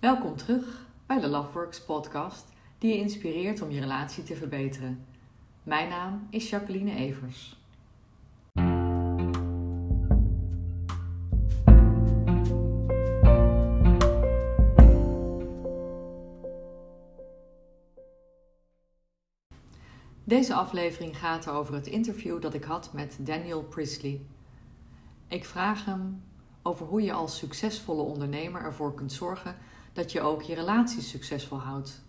Welkom terug bij de Loveworks podcast die je inspireert om je relatie te verbeteren. Mijn naam is Jacqueline Evers. Deze aflevering gaat over het interview dat ik had met Daniel Priestley. Ik vraag hem over hoe je als succesvolle ondernemer ervoor kunt zorgen dat je ook je relatie succesvol houdt.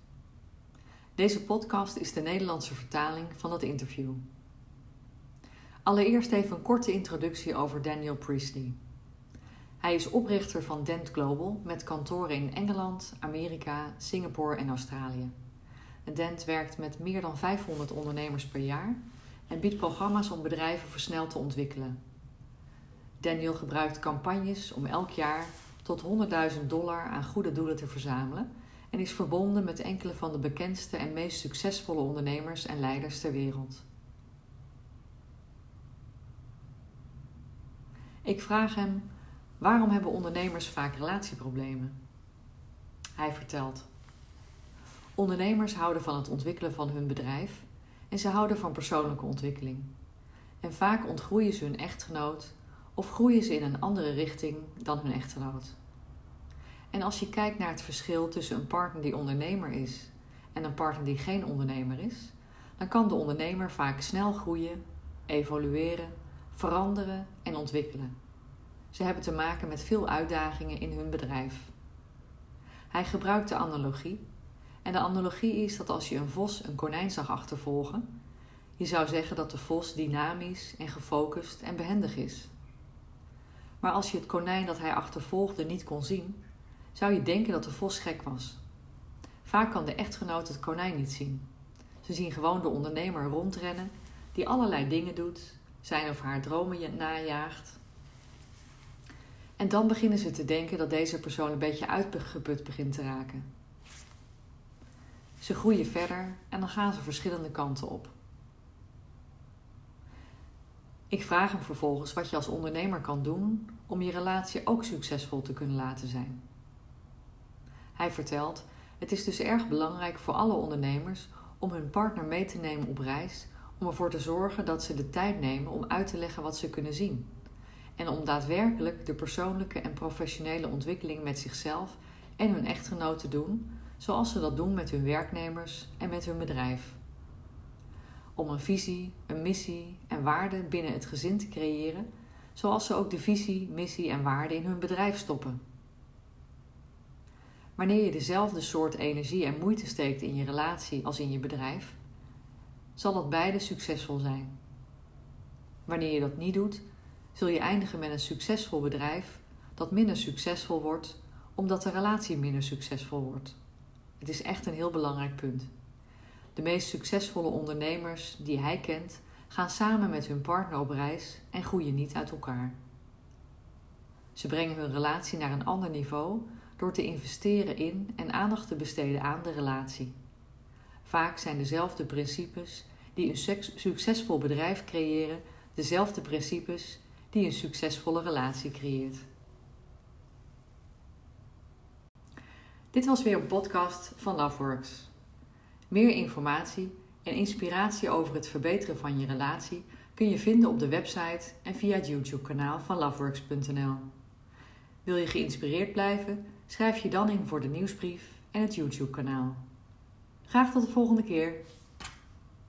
Deze podcast is de Nederlandse vertaling van dat interview. Allereerst even een korte introductie over Daniel Priestley. Hij is oprichter van Dent Global met kantoren in Engeland, Amerika, Singapore en Australië. Dent werkt met meer dan 500 ondernemers per jaar en biedt programma's om bedrijven versneld te ontwikkelen. Daniel gebruikt campagnes om elk jaar tot 100.000 dollar aan goede doelen te verzamelen en is verbonden met enkele van de bekendste en meest succesvolle ondernemers en leiders ter wereld. Ik vraag hem: waarom hebben ondernemers vaak relatieproblemen? Hij vertelt: Ondernemers houden van het ontwikkelen van hun bedrijf en ze houden van persoonlijke ontwikkeling. En vaak ontgroeien ze hun echtgenoot of groeien ze in een andere richting dan hun echtgenoot. En als je kijkt naar het verschil tussen een partner die ondernemer is en een partner die geen ondernemer is, dan kan de ondernemer vaak snel groeien, evolueren, veranderen en ontwikkelen. Ze hebben te maken met veel uitdagingen in hun bedrijf. Hij gebruikt de analogie. En de analogie is dat als je een vos een konijn zag achtervolgen, je zou zeggen dat de vos dynamisch en gefocust en behendig is. Maar als je het konijn dat hij achtervolgde niet kon zien, zou je denken dat de vos gek was. Vaak kan de echtgenoot het konijn niet zien. Ze zien gewoon de ondernemer rondrennen, die allerlei dingen doet, zijn of haar dromen najaagt. En dan beginnen ze te denken dat deze persoon een beetje uitgeput begint te raken. Ze groeien verder en dan gaan ze verschillende kanten op. Ik vraag hem vervolgens wat je als ondernemer kan doen om je relatie ook succesvol te kunnen laten zijn. Hij vertelt: Het is dus erg belangrijk voor alle ondernemers om hun partner mee te nemen op reis, om ervoor te zorgen dat ze de tijd nemen om uit te leggen wat ze kunnen zien. En om daadwerkelijk de persoonlijke en professionele ontwikkeling met zichzelf en hun echtgenoot te doen, zoals ze dat doen met hun werknemers en met hun bedrijf. Om een visie, een missie en waarden binnen het gezin te creëren, zoals ze ook de visie, missie en waarden in hun bedrijf stoppen. Wanneer je dezelfde soort energie en moeite steekt in je relatie als in je bedrijf, zal dat beide succesvol zijn. Wanneer je dat niet doet, zul je eindigen met een succesvol bedrijf dat minder succesvol wordt omdat de relatie minder succesvol wordt. Het is echt een heel belangrijk punt. De meest succesvolle ondernemers die hij kent, gaan samen met hun partner op reis en groeien niet uit elkaar. Ze brengen hun relatie naar een ander niveau door te investeren in en aandacht te besteden aan de relatie. Vaak zijn dezelfde principes die een succesvol bedrijf creëren, dezelfde principes die een succesvolle relatie creëert. Dit was weer een podcast van Loveworks. Meer informatie en inspiratie over het verbeteren van je relatie kun je vinden op de website en via het YouTube-kanaal van loveworks.nl. Wil je geïnspireerd blijven? Schrijf je dan in voor de nieuwsbrief en het YouTube-kanaal. Graag tot de volgende keer.